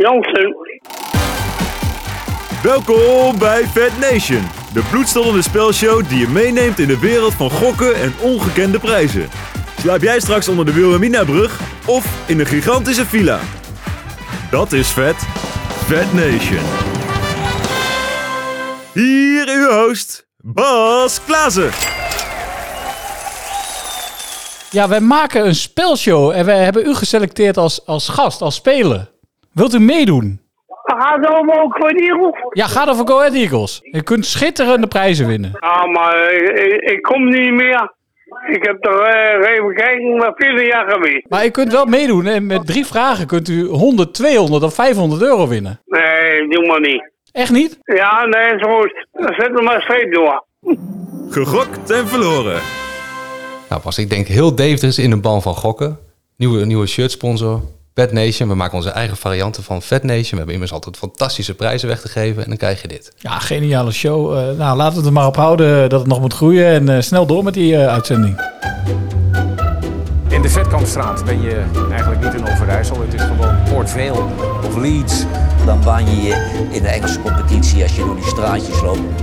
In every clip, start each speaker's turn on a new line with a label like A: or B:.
A: Jansen.
B: Welkom bij Fat Nation, de bloedstollende spelshow die je meeneemt in de wereld van gokken en ongekende prijzen. Slaap jij straks onder de Wilhelmina-brug of in een gigantische villa? Dat is vet. Fat Nation. Hier uw host, Bas Klaassen.
C: Ja, wij maken een spelshow en wij hebben u geselecteerd als, als gast, als speler. Wilt u meedoen?
A: Gaat allemaal ook voor die
C: Ja, ga dan voor Go Ahead Eagles. Je kunt schitterende prijzen winnen.
A: Ah, maar ik, kom niet meer. Ik heb toch eh, even kijken, maar vele jaar geweest.
C: Maar u kunt wel meedoen en met drie vragen kunt u 100, 200 of 500 euro winnen.
A: Nee, doe maar niet.
C: Echt niet?
A: Ja, nee, is goed. Dan zet hem maar streep door.
B: Gegokt en verloren.
D: Nou, pas ik denk heel Deventer is in de ban van gokken. Nieuwe, nieuwe shirtsponsor, Fat Nation. We maken onze eigen varianten van Fat Nation. We hebben immers altijd fantastische prijzen weg te geven. En dan krijg je dit.
C: Ja, geniale show. Eh, nou, laten we het er maar op houden dat het nog moet groeien. En eh, snel door met die eh, uitzending.
E: In de Vetkampstraat ben je eigenlijk niet in Overijssel. Het is gewoon Port Vale of Leeds.
F: Dan baan je je in de Engelse competitie als je door die straatjes loopt.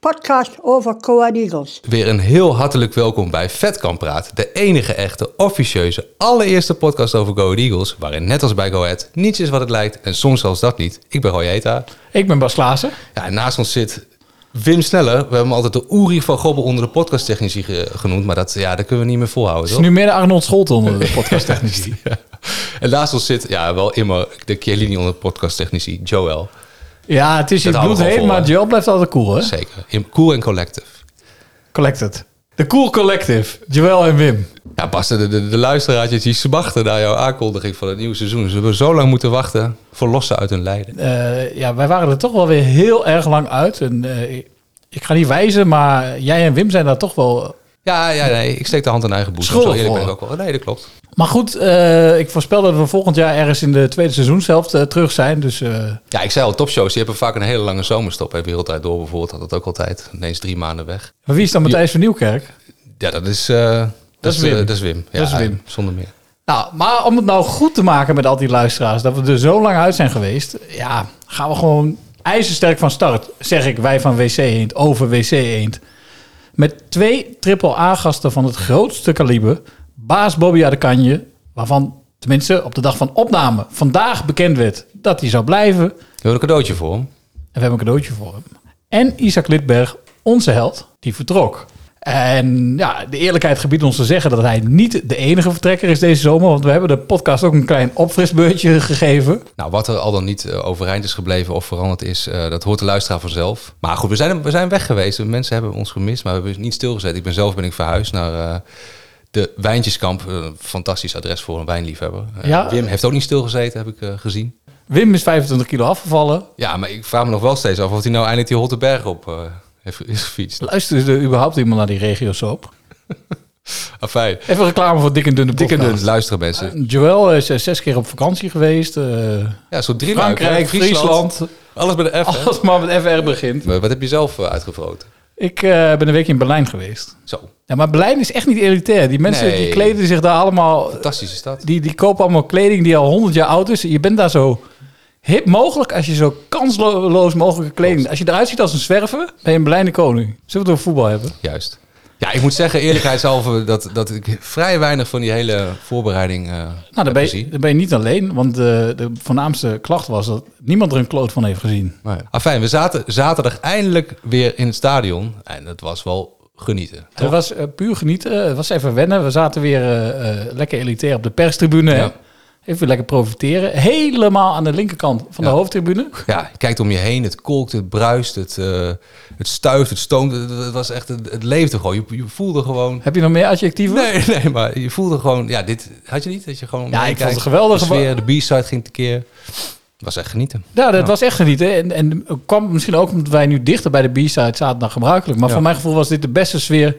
G: podcast over Coa Eagles.
D: Weer een heel hartelijk welkom bij Vetkamp Praat. De enige echte, officieuze, allereerste podcast over Go Ahead Eagles. Waarin net als bij Go Ahead niets is wat het lijkt. En soms zelfs dat niet. Ik ben Roy Heta.
C: Ik ben Bas Klaassen.
D: Ja, en naast ons zit Wim Sneller. We hebben hem altijd de Uri van Gobbel onder de podcasttechnici ge- genoemd. Maar dat, ja, dat kunnen we niet meer volhouden,
C: Het is
D: toch?
C: nu meer de Arnold Scholten onder de podcasttechnici.
D: Ja. En naast ons zit, ja, wel immer de Chiellini onder de podcasttechnici, Joel.
C: Ja, het is je bloed heet, maar Joel blijft altijd cool, hè?
D: Zeker. Cool en collective.
C: Collected. De Cool Collective. Joel en Wim.
D: Ja, Bas, de, de, de luisteraartjes die wachten naar jouw aankondiging van het nieuwe seizoen. Ze hebben zo lang moeten wachten voor lossen uit hun lijden.
C: Eh, ja, wij waren er toch wel weer heel erg lang uit. En eh, ik- ga niet wijzen, maar jij en Wim zijn daar toch wel...
D: Ja, ja, nee, ik steek de hand in eigen boezem. Zo eerlijk ben ik ook wel. Nee, dat klopt.
C: Maar goed, eh, ik voorspel dat we volgend jaar ergens in de tweede seizoenshelft eh, terug zijn. Dus eh,
D: Ja, ik zei al, topshows, die hebben vaak een hele lange zomerstop. Hè. Wereldtijd door bijvoorbeeld had dat ook altijd. Ineens drie maanden weg.
C: maar wie is dan Matthijs van Nieuwkerk?
D: Ja, dat is, eh, dat,
C: is Wim.
D: dat is Wim. Ja,
C: Dat is Wim.
D: Zonder meer.
C: Nou, maar om het nou goed te maken met al die luisteraars, dat we er zo lang uit zijn geweest, ja, gaan we gewoon ijzersterk van start, zeg ik, wij van WC Eend over WC Eend. Met twee triple A-gasten van het grootste kaliber, baas Bobby Adekanje, waarvan tenminste op de dag van opname vandaag bekend werd dat hij zou blijven.
D: We hebben een cadeautje voor hem.
C: En we hebben een cadeautje voor hem. En Isaac Lidberg, onze held, die vertrok. En ja, de eerlijkheid gebiedt ons te zeggen dat hij niet de enige vertrekker is deze zomer. Want we hebben de podcast ook een klein opfrisbeurtje gegeven.
D: Nou, wat er al dan niet eh, overeind is gebleven of veranderd is, eh, dat hoort de luisteraar vanzelf. Maar goed, we zijn, we zijn weg geweest. Mensen hebben ons gemist, maar we hebben niet stilgezet. Ik ben zelf ben ik verhuisd naar eh, de Wijntjeskamp. eh, Een fantastisch adres voor een wijnliefhebber. Eh,
C: Ja.
D: Wim heeft ook niet stilgezeten, heb ik eh, gezien.
C: Wim is 25 kilo afgevallen.
D: Ja, maar ik vraag me nog wel steeds af of hij nou eindelijk die Hottenberg op eh, heeft is gefietst.
C: Luistert er überhaupt iemand naar die regio soap?
D: Afijn.
C: Even reclame voor Dik en Dunne
D: Dik en luisteren mensen.
C: Joël is eh, zes keer op vakantie geweest. eh,
D: Ja, zo drie
C: Frankrijk, Friesland.
D: Alles bij de F?
C: Alles maar met FR begint.
D: Maar Wat heb je zelf uitgevroten?
C: Ik eh, ben een week in Berlijn geweest.
D: Zo,
C: Ja, maar Berlijn is echt niet elitair. Die mensen
D: Nee.
C: die kleden zich daar allemaal
D: fantastische stad.
C: Die, die kopen allemaal kleding die al 100 jaar oud is. Je bent daar zo hip mogelijk als je zo kansloos mogelijke kleding... Als je eruit ziet als een zwerver, ben je een Berlijner koning. Zullen we het over voetbal hebben?
D: Juist. Ja, ik moet zeggen, eerlijkheidshalve, dat, dat ik vrij weinig van die hele voorbereiding eh
C: Nou, dan ben, je, ben niet alleen. Want de, de voornaamste klacht was dat niemand er een kloot van heeft gezien.
D: Ja. Afijn, we zaten zaterdag eindelijk weer in het stadion. En dat was wel genieten.
C: Het was eh, puur genieten. Het was even wennen. We zaten weer eh, lekker elitair op de perstribune.
D: Ja.
C: Even lekker profiteren. Helemaal aan de linkerkant van
D: Ja.
C: de hoofdtribune.
D: Ja, je kijkt om je heen, het kolkt, het bruist, het, eh, het stuift, het stoomt. Het, het was echt, het, het leefde gewoon. Je, je voelde gewoon...
C: Heb je nog meer adjectieven?
D: Nee, nee, maar je voelde gewoon... Ja, dit had je niet? Dat je gewoon...
C: Ja, ik vond het geweldig.
D: De sfeer, de B-side ging tekeer. was echt genieten.
C: Ja, dat was echt genieten. En, en het kwam misschien ook omdat wij nu dichter bij de B-side zaten dan gebruikelijk. Maar
D: Ja.
C: voor mijn gevoel was dit de beste sfeer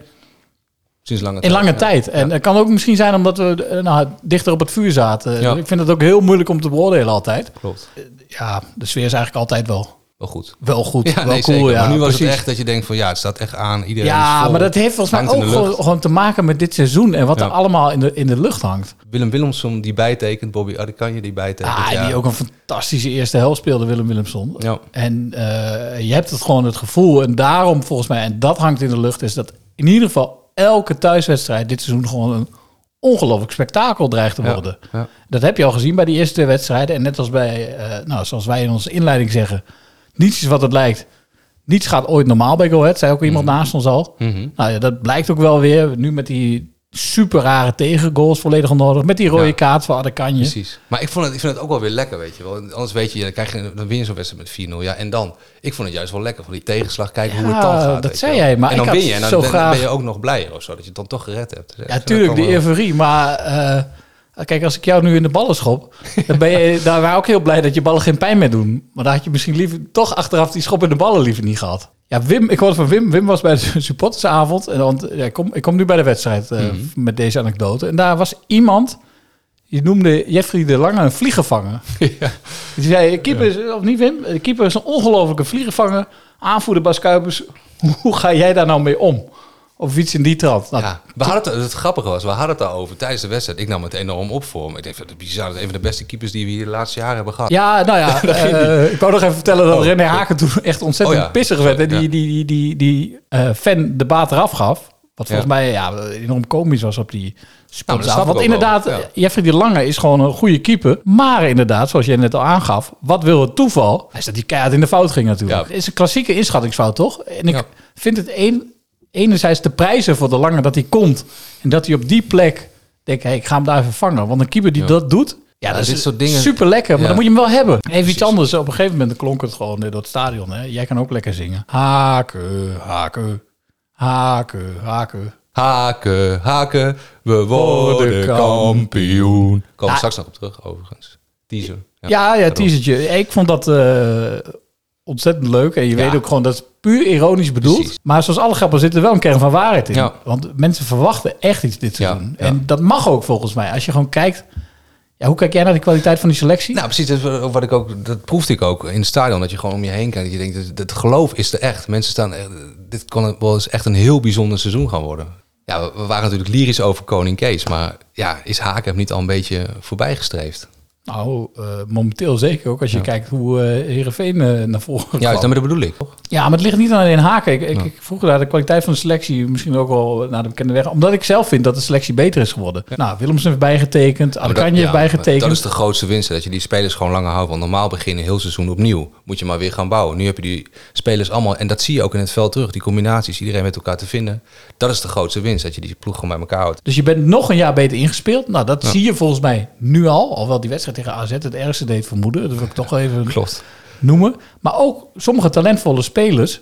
D: Sinds lange
C: in
D: tijd.
C: lange
D: ja.
C: tijd. En het kan ook misschien zijn omdat we eh, nou, dichter op het vuur zaten.
D: Ja.
C: Ik vind het ook heel moeilijk om te beoordelen altijd.
D: Klopt.
C: Ja, de sfeer is eigenlijk altijd wel,
D: Wel goed.
C: wel goed.
D: Ja,
C: wel
D: nee,
C: cool.
D: zeker.
C: Ja,
D: maar nu was
C: precies.
D: het echt dat je denkt van ja, het staat echt aan. Iedereen
C: Ja,
D: vol,
C: maar dat heeft volgens mij
D: in
C: ook gewoon, te maken met dit seizoen en wat
D: Ja.
C: er allemaal in de, in de lucht hangt.
D: Willem Willemson die bijtekent, Bobby Adekanje die bijtekent.
C: Ah,
D: ja.
C: die ook een fantastische eerste helft speelde, Willem Willemson.
D: Ja.
C: En eh, je hebt het gewoon het gevoel, en daarom volgens mij, en dat hangt in de lucht, is dat in ieder geval elke thuiswedstrijd dit seizoen gewoon een ongelooflijk spektakel dreigt te worden.
D: ja.
C: Dat heb je al gezien bij die eerste wedstrijden. En net als bij, eh, nou, zoals wij in onze inleiding zeggen, niets is wat het lijkt. Niets gaat ooit normaal bij Go Ahead, zei ook iemand naast ons al.
D: Mhm.
C: Nou ja, dat blijkt ook wel weer. Nu met die super rare tegengoals volledig onnodig. Met die rode
D: Ja.
C: kaart voor Adekanje.
D: Precies. Maar ik, vond het, ik vind het ook wel weer lekker, weet je wel. Anders weet je, dan, krijg je, dan win je zo'n wedstrijd met 4-0. Ja, en dan? Ik vond het juist wel lekker van die tegenslag. Kijken hoe het dan gaat.
C: dat zei
D: wel.
C: jij, maar
D: en dan win je en dan,
C: zo
D: dan
C: graag-
D: ben je ook nog blijer of zo. Dat je het dan toch gered hebt. Dus
C: Ja, tuurlijk,
D: wel-
C: euforie. Maar eh, kijk, als ik jou nu in de ballen schop, dan ben je daar ook heel blij dat je ballen geen pijn meer doen. Maar dan had je misschien liever toch achteraf die schop in de ballen liever niet gehad. Ja, Wim, ik hoorde van Wim. Wim was bij de supportersavond. En want, ja, ik, kom, ik kom nu bij de wedstrijd eh,
D: Mhm.
C: met deze anekdote. En daar was iemand, die noemde Jeffrey de Lange een vliegenvanger. Die zei, keeper is, of niet Wim, de keeper is een ongelofelijke vliegenvanger. Aanvoerder Bas Kuipers, hoe ga jij daar nou mee om? Of iets in die trant. Nou,
D: Ja, we hadden het, het grappige was, we hadden het daarover tijdens de wedstrijd. Ik nam het enorm op voor me. Ik denk, dat is bizar. Dat is een van de beste keepers die we hier de laatste jaren hebben gehad.
C: Ja, nou ja, eh, ik wou nog even vertellen dat
D: Oh,
C: René. Haken toen echt ontzettend
D: Oh ja,
C: pissig werd. En die, die, die, die, die eh, fan de baat eraf gaf. Wat volgens
D: Ja.
C: mij ja, enorm komisch was op die
D: Nou, ik
C: Want inderdaad,
D: ja.
C: Jeffrey de Lange is gewoon een goede keeper. Maar inderdaad, zoals jij net al aangaf, wat wil het toeval? Is dat die keihard in de fout ging natuurlijk.
D: Ja.
C: Het is een klassieke inschattingsfout, toch? En ik vind het een, enerzijds de prijzen voor de Lange dat hij komt. En dat hij op die plek denkt, hey, ik ga hem daar even vangen. Want een keeper die
D: Ja.
C: dat doet, ja, dat
D: dit
C: is
D: soort dingen-
C: super lekker. Maar
D: Ja.
C: dan moet je hem wel hebben. Even iets anders. Op een gegeven moment klonk het gewoon door het stadion. Hè? Jij kan ook lekker zingen. Haken, haken, haken, haken.
D: Haken, haken, we worden kampioen.
C: Ah.
D: straks nog op terug, overigens. Teaser.
C: Ja, ja,
D: daarom.
C: teasertje. Ik vond dat eh, ontzettend leuk. En je
D: Ja.
C: weet ook gewoon dat puur ironisch bedoeld.
D: Precies.
C: Maar zoals alle grappen zit er wel een kern van waarheid in.
D: Ja.
C: Want mensen verwachten echt iets dit seizoen.
D: ja.
C: En dat mag ook volgens mij. Als je gewoon kijkt... Ja, hoe kijk jij naar de kwaliteit van die selectie?
D: Nou, precies. Dat, wat ik ook, dat proefde ik ook in het stadion. Dat je gewoon om je heen kijkt. Dat je denkt, het geloof is er echt. Mensen staan... echt- Dit kan wel eens echt een heel bijzonder seizoen gaan worden. Ja, we, waren natuurlijk lyrisch over Koning Kees. Maar ja, is Haken niet al een beetje voorbijgestreefd?
C: Nou, eh, momenteel zeker ook als je
D: Ja.
C: kijkt hoe eh Heerenveen eh, naar voren
D: nou, maar dat bedoel ik. toch?
C: Ja, maar het ligt niet alleen Haken. Ik, ik,
D: Ja.
C: ik vroeg naar de kwaliteit van de selectie misschien ook wel naar de bekende weg. Omdat ik zelf vind dat de selectie beter is geworden. Nou, Willemsen heeft bijgetekend, Adekanje heeft
D: ja,
C: bijgetekend.
D: Dat is de grootste winst, dat je die spelers gewoon langer houdt. Want normaal beginnen heel seizoen opnieuw. Moet je maar weer gaan bouwen. Nu heb je die spelers allemaal, en dat zie je ook in het veld terug, die combinaties, iedereen met elkaar te vinden. Dat is de grootste winst, dat je die ploeg gewoon bij elkaar houdt.
C: Dus je bent nog een jaar beter ingespeeld. Nou, dat
D: Ja.
C: zie je volgens mij nu al. Alhoewel die wedstrijd tegen AZ het ergste deed vermoeden. Dat wil ik toch even
D: Klopt.
C: noemen. Maar ook sommige talentvolle spelers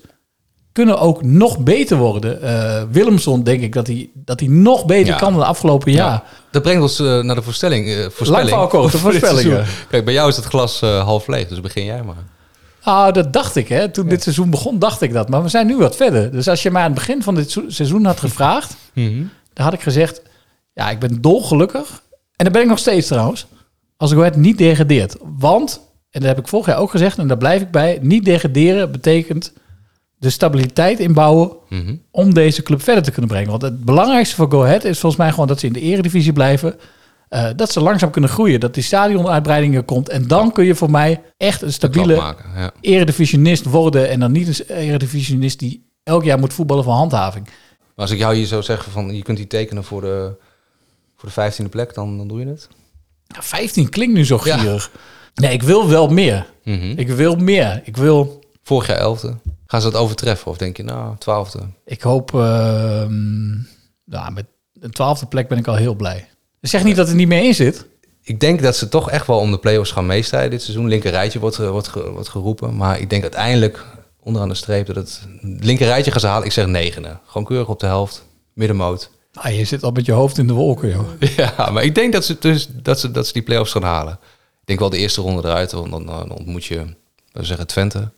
C: kunnen ook nog beter worden. Eh Willemson denk ik dat hij, dat hij nog beter
D: Ja.
C: kan dan de afgelopen jaar.
D: Ja. Dat brengt ons eh, naar de voorstelling. eh voorspelling.
C: Lang de voorspellingen.
D: seizoen. Kijk, bij jou is het glas eh, half leeg, dus begin jij maar.
C: Ah, dat dacht ik, hè. Toen dit seizoen begon, dacht ik dat. Maar we zijn nu wat verder. Dus als je mij aan het begin van dit se- seizoen had gevraagd... dan had ik gezegd... ja, ik ben dolgelukkig. En dat ben ik nog steeds trouwens. Als ik het niet degradeert. Want, en dat heb ik vorig jaar ook gezegd... en daar blijf ik bij... niet degraderen betekent de stabiliteit inbouwen...
D: Mhm.
C: om deze club verder te kunnen brengen. Want het belangrijkste voor Go Ahead is volgens mij gewoon... dat ze in de eredivisie blijven... Eh, dat ze langzaam kunnen groeien. Dat die stadionuitbreidingen komt. En dan kun je voor mij echt een stabiele
D: maken. Ja.
C: eredivisionist worden en dan niet een eredivisionist die elk jaar moet voetballen voor handhaving.
D: Maar als ik jou hier zou zeggen van je kunt die tekenen voor de, voor de 15e plek, dan, dan doe je het.
C: Ja, 15 klinkt nu zo
D: Ja.
C: gierig. Nee, ik wil wel meer.
D: Mhm.
C: Ik wil meer. Ik wil.
D: Vorig jaar 11e. Gaan ze dat overtreffen? Of denk je, nou, 12e?
C: Ik hoop. ehm nou, met een twaalfde plek ben ik al heel blij. Zeg niet dat er niet meer in zit.
D: Ik denk dat ze toch echt wel om de play-offs gaan meestrijden dit seizoen. Linker rijtje wordt, wordt, wordt geroepen. Maar ik denk uiteindelijk, onderaan de streep, dat het linker rijtje gaan ze halen. Ik zeg negende. Gewoon keurig op de helft. Middenmoot.
C: Ah, je zit al met je hoofd in de wolken, joh.
D: Ja, maar ik denk dat ze, dus, dat ze, dat ze die play-offs gaan halen. Ik denk wel de eerste ronde eruit, want dan, dan ontmoet je, laten we zeggen, Twente.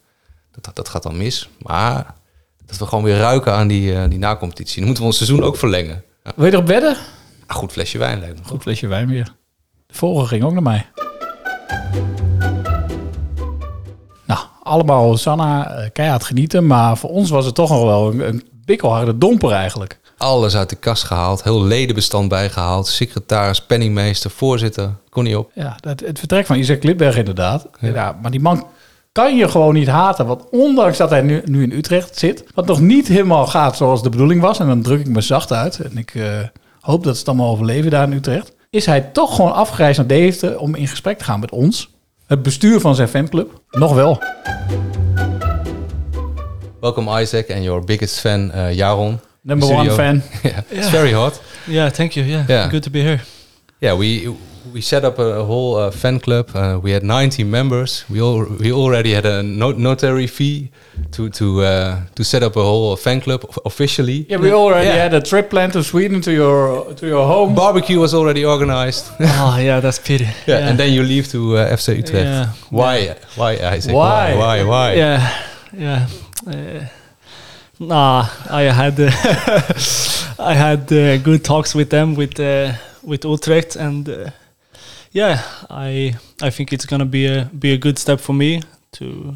D: Dat, dat gaat dan mis. Maar dat we gewoon weer ruiken aan die, eh, die nacompetitie. Dan moeten we ons seizoen ook verlengen. Ja.
C: Wil je erop wedden?
D: Ah, goed flesje wijn lijkt me.
C: Goed flesje wijn weer. De vorige ging ook naar mij. Nou, allemaal Sanna, eh, keihard genieten. Maar voor ons was het toch nog wel een, een bikkelharde domper eigenlijk.
D: Alles uit de kast gehaald, heel ledenbestand bijgehaald. Secretaris, penningmeester, voorzitter, kon niet op.
C: Ja, het, het vertrek van Isaac Klipberg inderdaad. Ja. maar die man kan je gewoon niet haten. Want ondanks dat hij nu, nu in Utrecht zit, wat nog niet helemaal gaat zoals de bedoeling was, en dan druk ik me zacht uit, en ik eh, hoop dat ze het allemaal overleven daar in Utrecht, is hij toch gewoon afgereisd naar Deventer om in gesprek te gaan met ons. Het bestuur van zijn fanclub. Nog wel.
D: Welkom Isaac and your biggest fan, uh, Jaron.
C: Number one fan.
D: yeah. It's very hot.
H: Yeah, thank you. Yeah,
D: Yeah.
H: good to be here.
D: Yeah, we we set up a, a whole uh, fan club. Uh, we had 19 members. We all we already had a no- notary fee to to uh, to set up a whole fan club officially.
C: Yeah, we already
D: Yeah.
C: had a trip planned to Sweden to your to your home.
D: Barbecue was already organized.
H: oh, yeah, that's pity.
D: yeah, and then you leave to uh, FC Utrecht.
H: Yeah.
D: Why? Why? Isaac?
C: Why?
D: Why? Why?
H: Yeah, yeah. Uh, nah, I had uh, I had uh, good talks with them with uh, with Utrecht, and uh, yeah, I I think it's gonna be a be a good step for me to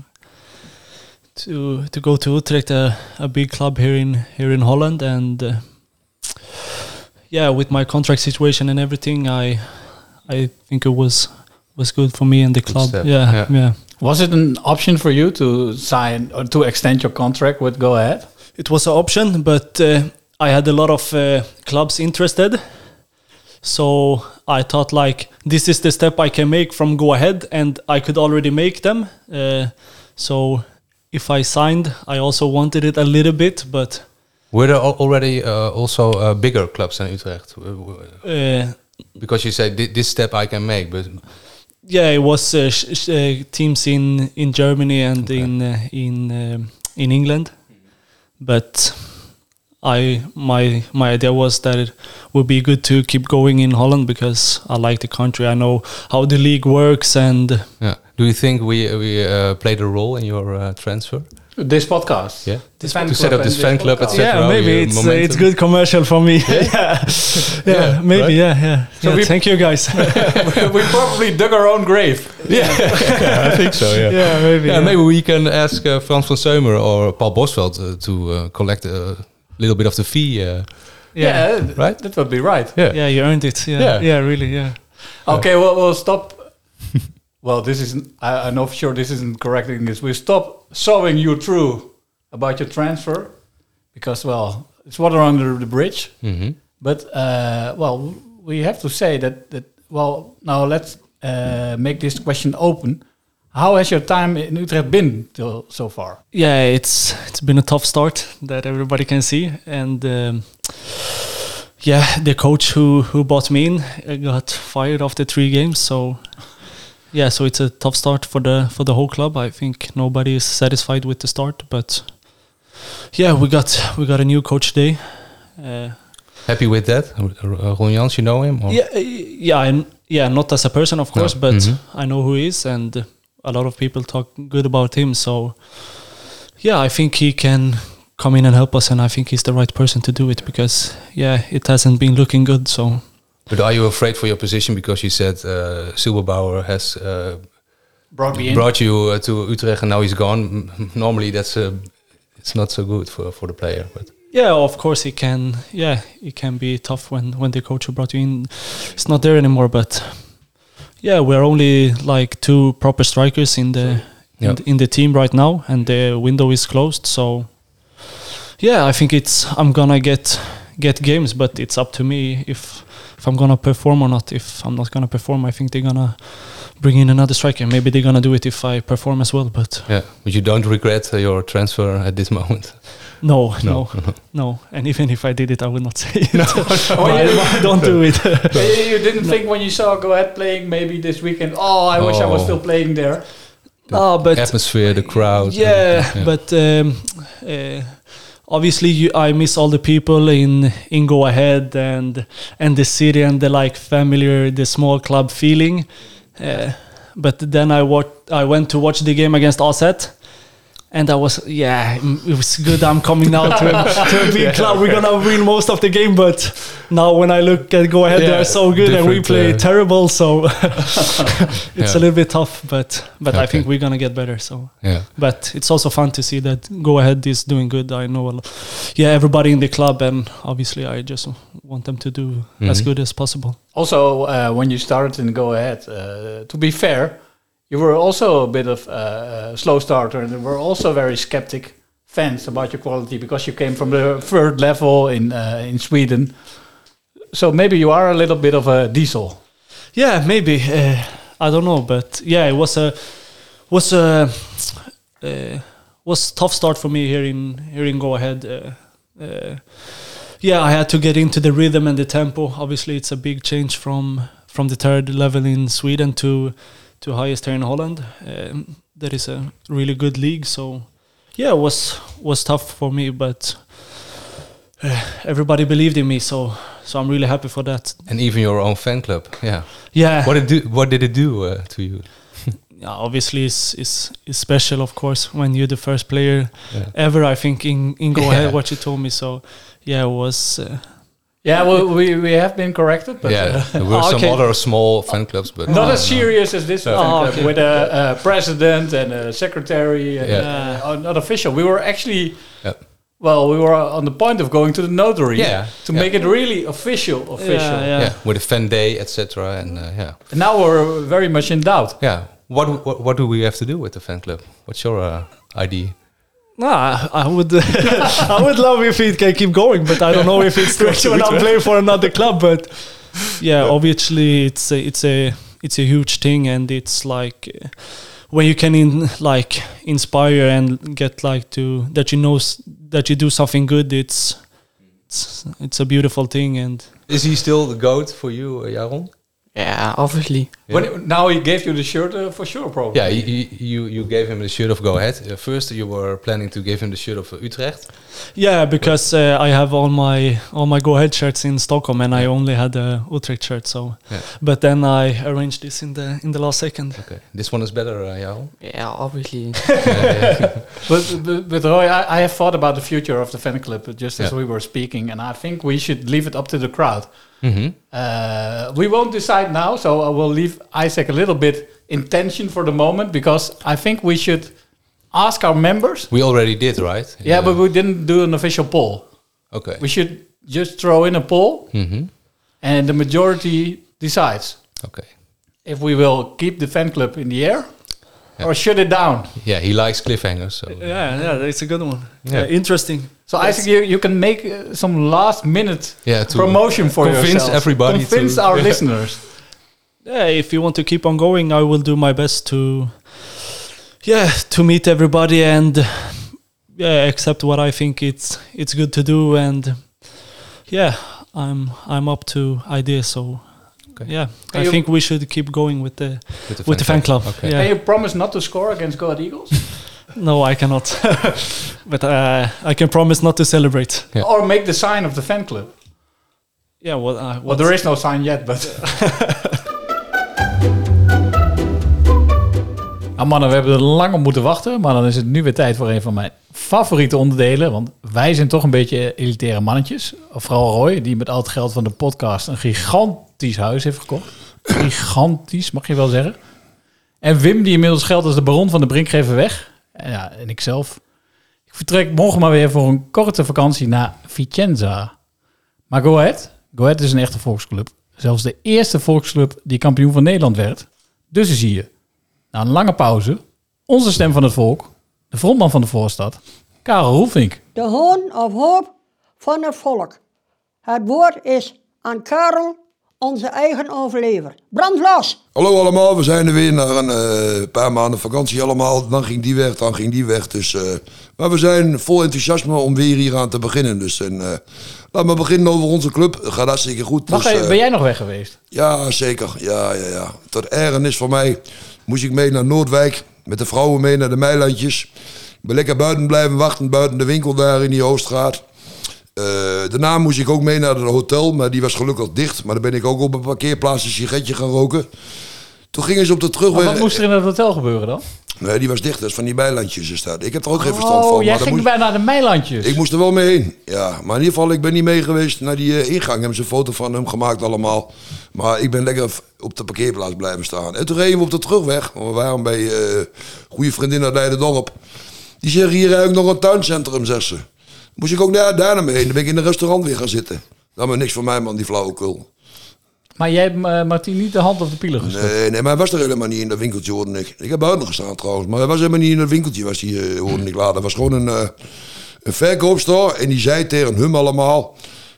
H: to to go to Utrecht, a, a big club here in here in Holland, and uh, yeah, with my contract situation and everything, I I think it was was good for me and the club. Yeah,
D: yeah.
H: yeah.
C: Was it an option for you to sign or to extend your contract with Go Ahead?
H: it was an option, but uh, I had a lot of uh, clubs interested. So I thought like this is the step I can make from go ahead, and I could already make them. Uh, so if I signed, I also wanted it a little bit, but
D: Were there already uh, also uh, bigger clubs than Utrecht? Uh,
H: uh,
D: Because you said this step I can make, but
H: yeah, it was uh, sh- sh- uh, teams in in Germany and in uh, in um, in England, but I my my idea was that it would be good to keep going in Holland because I like the country. I know how the league works, and
D: yeah. Do you think we we uh, played a role in your uh, transfer?
C: This podcast.
D: Yeah.
C: This
D: to
C: fan
D: set
C: club
D: up this fan club, etc.
H: yeah, maybe it's uh,
D: momentum.
H: it's good commercial for me. yeah, yeah,
D: Yeah,
H: maybe,
D: right?
H: yeah, yeah.
C: So
H: yeah
C: we-
H: thank you guys.
C: we probably dug our own grave.
D: yeah, I think so. Yeah.
H: yeah, maybe.
D: Yeah, maybe we can ask uh, Frans van Seumer or Paul Bosveld uh, to uh, collect a little bit of the fee. Uh,
C: Yeah,
D: Right?
C: That would be right.
D: yeah.
H: yeah, you earned it. Yeah,
D: Yeah.
H: yeah, really, yeah.
C: Okay, well, we'll stop. well, this isn't. I, I know for sure this isn't correct English. We stop sowing you through about your transfer because, well, it's water under the bridge.
D: Mhm.
C: But uh, well, we have to say that that. Well, now let's uh, make this question open. How has your time in Utrecht been till so far?
H: yeah, it's it's been a tough start that everybody can see, and um, yeah, the coach who who bought me in uh, got fired after three games. So yeah, so it's a tough start for the for the whole club. I think nobody is satisfied with the start, but yeah, we got we got a new coach today. Uh,
D: Happy with that? Ron Jans, you know him? Or?
H: yeah, uh, yeah, and yeah, not as a person, of course,
D: No.
H: but
D: Mhm.
H: I know who he is, and a lot of people talk good about him. So, yeah, I think he can come in and help us, and I think he's the right person to do it because, yeah, it hasn't been looking good. So,
D: But are you afraid for your position because you said uh, Silberbauer has uh,
C: Brought me in.
D: brought you uh, to Utrecht and now he's gone? Normally that's uh, it's not so good for, for the player. But
H: yeah, of course, it can. Yeah, it can be tough when when the coach who brought you in is not there anymore. But yeah, we're only like two proper strikers in the
D: Yeah.
H: in, the, in the team right now, and the window is closed. So yeah, I think it's I'm gonna get get games, but it's up to me if if I'm gonna perform or not. If I'm not gonna perform, I think they're gonna bring in another striker. Maybe they're gonna do it if I perform as well. But
D: yeah, but you don't regret uh, your transfer at this moment.
H: no, no,
D: No.
H: no. And even if I did it, I would not say it.
C: Oh,
H: Why-
C: you-
H: don't do it.
C: you, you didn't think when you saw Go Ahead playing maybe this weekend. Oh, I wish I was
D: Oh.
C: still playing there.
H: Ah, but
D: Atmosphere, the crowd.
H: yeah,
D: yeah.
H: but um, uh, obviously you, I miss all the people in in Go Ahead and and the city and the like familiar the small club feeling. Uh, but then I wa- I went to watch the game against Osset. And I was, yeah, mm, it was good. I'm coming now to a, to a big club. We're gonna win most of the game, but now when I look at go ahead,
D: Yeah,
H: they're so good, and we play
D: uh,
H: terrible. So it's
D: Yeah.
H: a little bit tough, but but I think we're gonna get better. So
D: Yeah.
H: but it's also fun to see that go ahead is doing good. I know, a lo- yeah, everybody in the club, and obviously I just want them to do as
D: Mhm.
H: good as possible.
C: Also, uh, when you started in Go Ahead, uh, to be fair, you were also a bit of a slow starter, and were also very skeptic fans about your quality because you came from the third level in uh, in Sweden. So maybe you are a little bit of a diesel.
H: Yeah, maybe uh, I don't know, but yeah, it was a was a uh, was tough start for me here in here in Go Ahead. Uh, uh, yeah, I had to get into the rhythm and the tempo. Obviously, it's a big change from from the third level in Sweden to to highest here in Holland. Um, that is a really good league, so yeah, it was was tough for me, but uh, everybody believed in me, so so I'm really happy for that.
D: And even your own fan club. Yeah.
H: Yeah.
D: What did do, what did it do uh, to you?
H: yeah, obviously it's, it's, it's special, of course, when you're the first player
D: Yeah.
H: ever, I think, in, in Go
C: Yeah.
H: Ahead, what you told me. So, yeah, it was. Uh,
C: Yeah, well, we, we have been corrected, but
D: yeah,
C: uh,
D: there were some
H: okay.
D: other small fan clubs, but
C: not
D: uh,
C: as serious as this
D: Yeah.
C: fan
H: Oh, okay.
C: with a, a president and a secretary. And,
D: Yeah.
C: uh, not official. We were actually,
D: Yeah.
C: well, we were on the point of going to the notary
D: Yeah,
C: to
D: yeah.
C: make it really official. Official.
H: Yeah,
D: yeah. with a fan day, etc. And uh, yeah,
C: And now we're very much in doubt.
D: yeah. What, what what do we have to do with the fan club? What's your uh, idea?
H: No, I, I would I would love if it can keep going, but I don't know if it's true when I'm playing for another club. But yeah, obviously it's a, it's a it's a huge thing, and it's like uh, when you can in, like inspire and get like to that you know that you do something good. It's it's, it's a beautiful thing, and
D: Is he still the goat for you, uh, Jaron?
I: Yeah, obviously.
C: When, now he gave you the shirt uh, for sure, probably.
D: Yeah, you, you- you you gave him the shirt of Go Ahead. Uh, first, you were planning to give him the shirt of uh, Utrecht.
H: yeah, because uh, I have all my all my go ahead shirts in Stockholm, and I only had a Utrecht shirt. So,
D: Yeah.
H: but then I arranged this in the in the last second.
D: Okay, this one is better, uh, Jaron.
I: Yeah, obviously.
C: But, but, but Roy, I, I have thought about the future of the fan club just as
D: Yeah.
C: we were speaking, and I think we should leave it up to the crowd.
D: Mm-hmm.
C: Uh, we won't decide now, so I will leave Isaac a little bit in tension for the moment because I think we should ask our members.
D: We already did, right?
C: Yeah, but we didn't do an official poll.
D: okay.
C: We should just throw in a poll,
D: Mm-hmm.
C: and the majority decides
D: Okay.
C: if we will keep the fan club in the air
D: Yeah.
C: Or shut it down.
D: Yeah, he likes cliffhangers. So
H: Yeah, yeah, that's a good one.
D: Yeah.
H: Yeah, interesting.
C: So Isaac, you, you can make uh, some last minute
D: yeah, to
C: promotion for
D: convince
C: yourself.
D: everybody
C: Convince
D: to-
C: our
D: Yeah.
C: listeners.
H: Yeah, if you want to keep on going, I will do my best to, yeah, to meet everybody and yeah, accept what I think it's it's good to do and yeah, I'm I'm up to ideas. So
D: Okay.
H: yeah,
C: Can
H: I
C: you-
H: think we should keep going with the
D: with the
H: with the fan club.
D: Okay.
H: Yeah.
C: Can you promise not to score against God Eagles?
H: No, I cannot, but uh, I can promise not to celebrate.
D: Yeah.
C: Or make the sign of the fan club?
H: Yeah, well, uh,
C: Well, there is no sign yet, but... Ah, mannen, we hebben er lang op moeten wachten. Maar dan is het nu weer tijd voor een van mijn favoriete onderdelen. Want wij zijn toch een beetje elitaire mannetjes. Vooral Roy, die met al het geld van de podcast een gigantisch huis heeft gekocht. Gigantisch, mag je wel zeggen. En Wim, die inmiddels geld als de baron van de Brink geven weg. En, ja, en ik zelf. Ik vertrek morgen maar weer voor een korte vakantie naar Vicenza. Maar Go Ahead, Go Ahead is een echte volksclub. Zelfs de eerste volksclub die kampioen van Nederland werd. Dus is hier, na een lange pauze, onze stem van het volk, de frontman van de voorstad, Karel Roelvink.
G: De hoon of hoop van het volk. Het woord is aan Karel, onze eigen overlever. Brand los!
J: Hallo allemaal, we zijn er weer na een eh, paar maanden vakantie allemaal. Dan ging die weg, dan ging die weg. Dus, eh, maar we zijn vol enthousiasme om weer hier aan te beginnen. Dus en, eh, laten we beginnen over onze club. Het gaat hartstikke goed.
C: Wacht
J: dus,
C: ben jij nog weg geweest?
J: Ja, zeker. Ja, ja, ja. Tot ergernis voor mij moest ik mee naar Noordwijk. Met de vrouwen mee naar de Meilandjes. Ik ben lekker buiten blijven wachten, buiten de winkel daar in die Hoofdstraat. Eh, daarna moest ik ook mee naar het hotel, maar die was gelukkig dicht. Maar dan ben ik ook op een parkeerplaats een sigaretje gaan roken. Toen gingen ze op de terugweg...
C: wat moest er in het hotel gebeuren dan?
J: Nee, die was dicht. Dat is van die bijlandjes is dat. Ik heb er ook geen verstand van.
C: Oh,
J: maar
C: jij
J: dat
C: ging
J: moest-
C: bij naar de Meilandjes.
J: Ik moest er wel mee heen. Ja, maar in ieder geval, ik ben niet mee geweest naar die eh, ingang. Hebben ze een foto van hem gemaakt allemaal. Maar ik ben lekker op de parkeerplaats blijven staan. En toen reden we op de terugweg. We waren bij eh goede vriendin uit Leiden-Dorp. Die zeggen hier eigenlijk nog een tuincentrum, zegt ze. Moest ik ook daar, daar naar mee heen. Dan ben ik in een restaurant weer gaan zitten. Dat was niks voor mij, man, die flauwekul.
C: Maar jij hebt eh, Martien niet de hand op de pielen geschud.
J: Nee, nee, maar hij was er helemaal niet in dat winkeltje, hoorde ik. Ik heb buiten gestaan trouwens, maar hij was helemaal niet in dat winkeltje, was hij, eh, hoorde ik later. Het was gewoon een, eh een verkoopstore en die zei tegen hem allemaal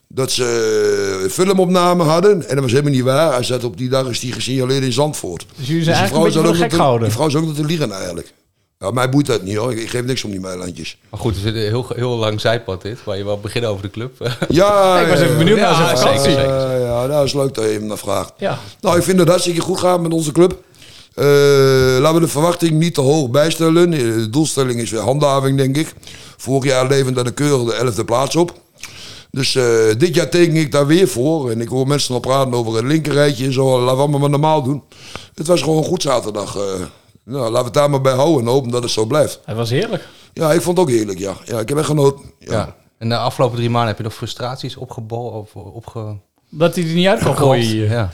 J: dat ze eh, filmopname hadden. En dat was helemaal niet waar. Hij zat op die dag is die gesignaleerd in Zandvoort.
C: Dus jullie zijn
J: die
C: eigenlijk een beetje
J: ook
C: gek
J: te-
C: gehouden.
J: Die vrouw is ook nog te liegen eigenlijk. Ja, mij boeit dat niet hoor. Ik, ik geef niks om die meilandjes.
D: Maar goed, er zit een heel, heel lang zijpad dit, waar je wel beginnen over de club.
J: Ja,
C: Ik was even benieuwd
J: ja,
C: naar zijn
J: ja,
C: vakantie.
J: Ja, ja, dat is leuk dat je hem naar vraagt.
C: Ja.
J: Nou, ik vind dat het hartstikke goed gaat met onze club. Eh, laten we de verwachting niet te hoog bijstellen. Eh, De doelstelling is weer handhaving, denk ik. Vorig jaar levende de keurig de 11e plaats op. Dus eh, dit jaar teken ik daar weer voor. En ik hoor mensen al praten over een linkerrijtje en zo. Laten we allemaal maar normaal doen. Het was gewoon een goed zaterdag. eh. Nou, laten we het daar maar bij houden en hopen dat het zo blijft.
C: Het was heerlijk.
J: Ja, ik vond het ook heerlijk, ja. Ja, ik heb echt genoten. Ja.
D: Ja. En de afgelopen drie maanden heb je nog frustraties opgebouwd of opge...
C: Dat hij er niet uit kan gooien hier.
D: Ja.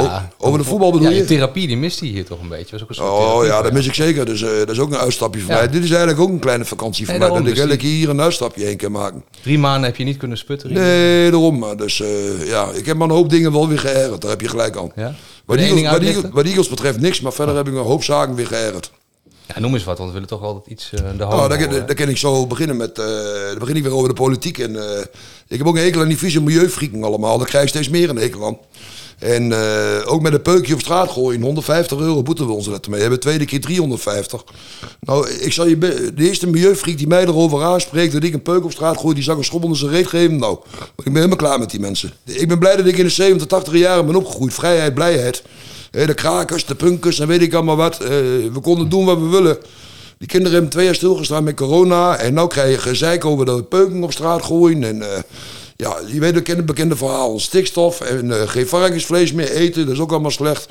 J: O- over de voetbal bedoel
D: ja,
J: je?
D: therapie, die mist hij hier toch een beetje. Was ook een soort
J: Oh ja, dat mis ik zeker. Dus eh, dat is ook een uitstapje voor
D: Ja.
J: mij. Dit is eigenlijk ook een kleine vakantie voor
D: Nee,
J: mij. Dat ik
D: dus
J: eigenlijk hier een uitstapje heen kan maken.
D: Drie maanden heb je niet kunnen sputteren.
J: Nee, daarom. Dus eh, ja, ik heb maar een hoop dingen wel weer geërgerd. Daar heb je gelijk aan.
D: Ja?
J: Wat
D: je
J: Eagles, wat, betreft niks, maar verder heb ik een hoop zaken weer geërgerd.
D: Ja, noem eens wat, want we willen toch altijd iets eh de hand
J: Nou, daar,
D: houden,
J: kan- daar kan ik zo beginnen met. dan begin ik weer over de politiek. En, ik heb ook een hekel aan die vieze milieufrieken allemaal. Daar krijg ik steeds meer een hekel aan. En eh, ook met een peukje op straat gooien. 150 euro boeten we ons er mee. We hebben tweede keer 350. Nou, ik zal je de eerste milieufriek die mij erover aanspreekt dat ik een peuk op straat gooi, die ik een schop onder zijn reet geven. Nou, ik ben helemaal klaar met die mensen. Ik ben blij dat ik in de 70, 80 jaren ben opgegroeid. Vrijheid, blijheid. De krakers, de punkers en weet ik allemaal wat. Eh, we konden doen wat we willen. Die kinderen hebben twee jaar stilgestaan met corona. En nu krijg je gezeik over dat we peuken op straat gooien. En eh, ja, je weet ook het bekende verhaal. Stikstof en eh, geen varkensvlees meer eten. Dat is ook allemaal slecht.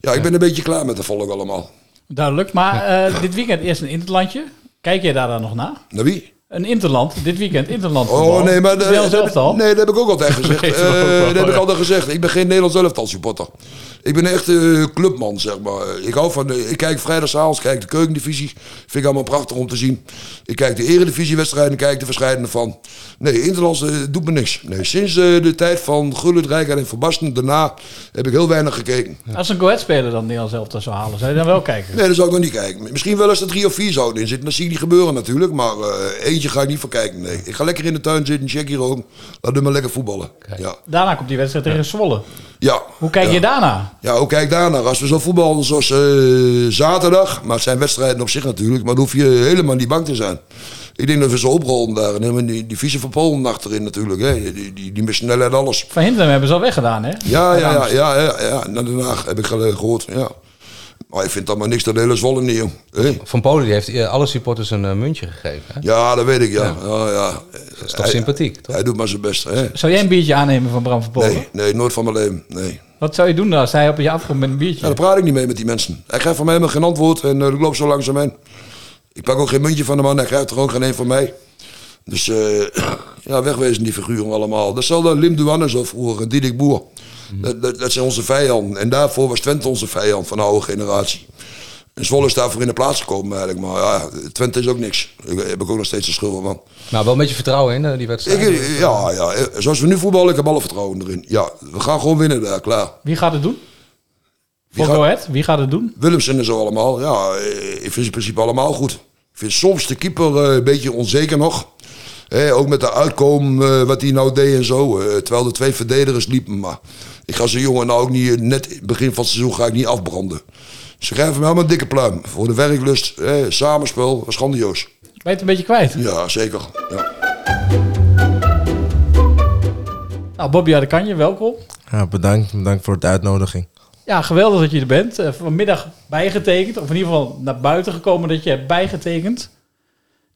J: Ja, ik ben een beetje klaar met de volk allemaal.
C: Duidelijk. Maar eh, dit weekend eerst een interlandje. Kijk jij daar dan nog naar?
J: Naar wie?
C: Een interland. Dit weekend interland.
J: Oh nee, maar nee, dat heb ik ook altijd gezegd. Eh,
C: wel,
J: dat heb ik altijd gezegd. Ik ben geen Nederlands elftal supporter. Ik ben echt een clubman, zeg maar. Ik hou van, ik kijk vrijdagavond, kijk de keukendivisie. Vind ik allemaal prachtig om te zien. Ik kijk de eredivisiewedstrijden, kijk de verschillende van. Nee, Interlands eh, doet me niks. Nee, sinds de tijd van Gullit, Rijkaard en Van Basten, daarna heb ik heel weinig gekeken.
C: Als een Go Ahead speler dan Nederlands elftal zou halen, zou je dan wel kijken?
J: Nee, dat zou ik nog niet kijken. Misschien wel eens er drie of vier zouden in zitten. Dat zie ik niet gebeuren natuurlijk. Maar eh, eentje ga ik niet voor kijken. Nee. Ik ga lekker in de tuin zitten, check hier ook. Laat hem maar lekker voetballen. Ja.
C: Daarna komt die wedstrijd tegen Zwolle.
J: Ja.
C: Hoe kijk
J: Ja.
C: je daarna?
J: Ja, hoe kijk daarnaar? Als we zo voetballen zoals eh, zaterdag, maar het zijn wedstrijden op zich natuurlijk, maar dan hoef je helemaal niet bang te zijn. Ik denk dat we zo oprollen daar en hebben die, die vieze van Polen achterin natuurlijk. Hè. Die, die, die met snelheid alles.
C: Van Hintem hebben ze al weggedaan, hè?
J: Ja, ja, ja, ja, ja, ja. Naar Den Haag heb ik gehoord. Ja. Maar ik vind dat maar niks dat hele Zwolle niet, joh. Hé?
D: Van Polen die heeft eh, alle supporters een eh, muntje gegeven. Hè?
J: Ja, dat weet ik, ja.
D: Ja.
J: ja. ja,
D: Dat is toch sympathiek,
J: Hij doet maar zijn best. Hè?
C: Zou jij een biertje aannemen van Bram van Polen?
J: Nee, nee, nooit van mijn leven. Nee.
C: Wat zou je doen dan als hij op je afkomt met een biertje?
J: Ja, daar praat ik niet mee met die mensen. Hij krijgt van mij helemaal geen antwoord en uh, ik loop zo langzaam heen. Ik pak ook geen muntje van de man, hij krijgt er ook geen een van mij. Dus eh, ja, wegwezen die figuren allemaal. Dat zal de Lim Duanne zo vroeger, Diederik Boer. Dat, dat, dat zijn onze vijanden. En daarvoor was Twente onze vijand van de oude generatie. En Zwolle is daarvoor in de plaats gekomen eigenlijk. Maar ja, Twente is ook niks. Daar heb ik ook nog steeds de schuld van.
D: Nou, wel een beetje vertrouwen in eh, die wedstrijd.
J: Ik, ja, ja, zoals we nu voetballen, ik heb alle vertrouwen erin. Ja, we gaan gewoon winnen daar, klaar.
C: Wie gaat het doen?
J: Wie gaat-
C: Ahead? Wie gaat het doen?
J: Willemsen en zo allemaal. Ja, ik vind ze in principe allemaal goed. Ik vind soms de keeper eh, een beetje onzeker nog. Eh, ook met de uitkomen eh, wat hij nou deed en zo. eh, terwijl de twee verdedigers liepen. Maar ik ga zo'n jongen nou ook niet, eh, net begin van het seizoen ga ik niet afbranden. Ze geven me helemaal een dikke pluim. Voor de werklust, eh, samenspel, was grandioos.
C: Ben je het een beetje kwijt?
J: Ja, zeker. Ja.
C: Nou, Bobby Adekanje, welkom.
K: Ja, bedankt, bedankt voor de uitnodiging.
C: Ja, geweldig dat je er bent. Vanmiddag bijgetekend, of in ieder geval naar buiten gekomen dat je hebt bijgetekend.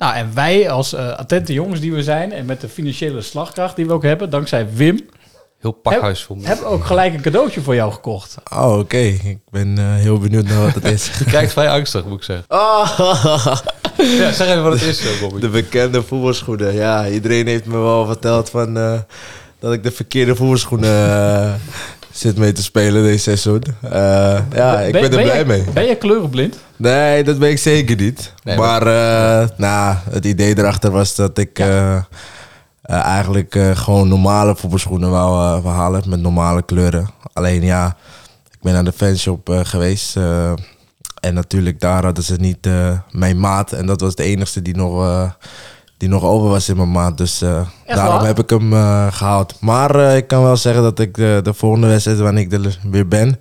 C: Nou, en wij als eh, attente jongens die we zijn, en met de financiële slagkracht die we ook hebben, dankzij Wim,
D: Heel pakhuis.
C: Heb ook gelijk een cadeautje voor jou gekocht.
K: Oh, oké. Ik ben eh, heel benieuwd naar wat het is.
D: Je kijkt vrij angstig, moet ik zeggen.
K: Oh.
D: Ja, zeg even wat het is, eh, Bobby.
K: De bekende voetbalschoenen. Ja, iedereen heeft me wel verteld van, eh, dat ik de verkeerde voetbalschoenen zit mee te spelen deze seizoen. Eh, ja, ik ben, er blij
C: je,
K: mee.
C: Ben je kleurenblind?
K: Nee, dat ben ik zeker niet.
D: Nee,
K: maar nou, het idee erachter was dat ik eh, eigenlijk gewoon normale voetbalschoenen wou, eh, wou halen met normale kleuren. Alleen ja, ik ben naar de fanshop geweest. en natuurlijk daar hadden ze niet mijn maat. En dat was de enige die nog, die nog over was in mijn maat. Dus eh, daarom
C: waar?
K: heb ik hem eh, gehaald. Maar eh, ik kan wel zeggen dat ik de, de volgende wedstrijd wanneer ik er weer ben...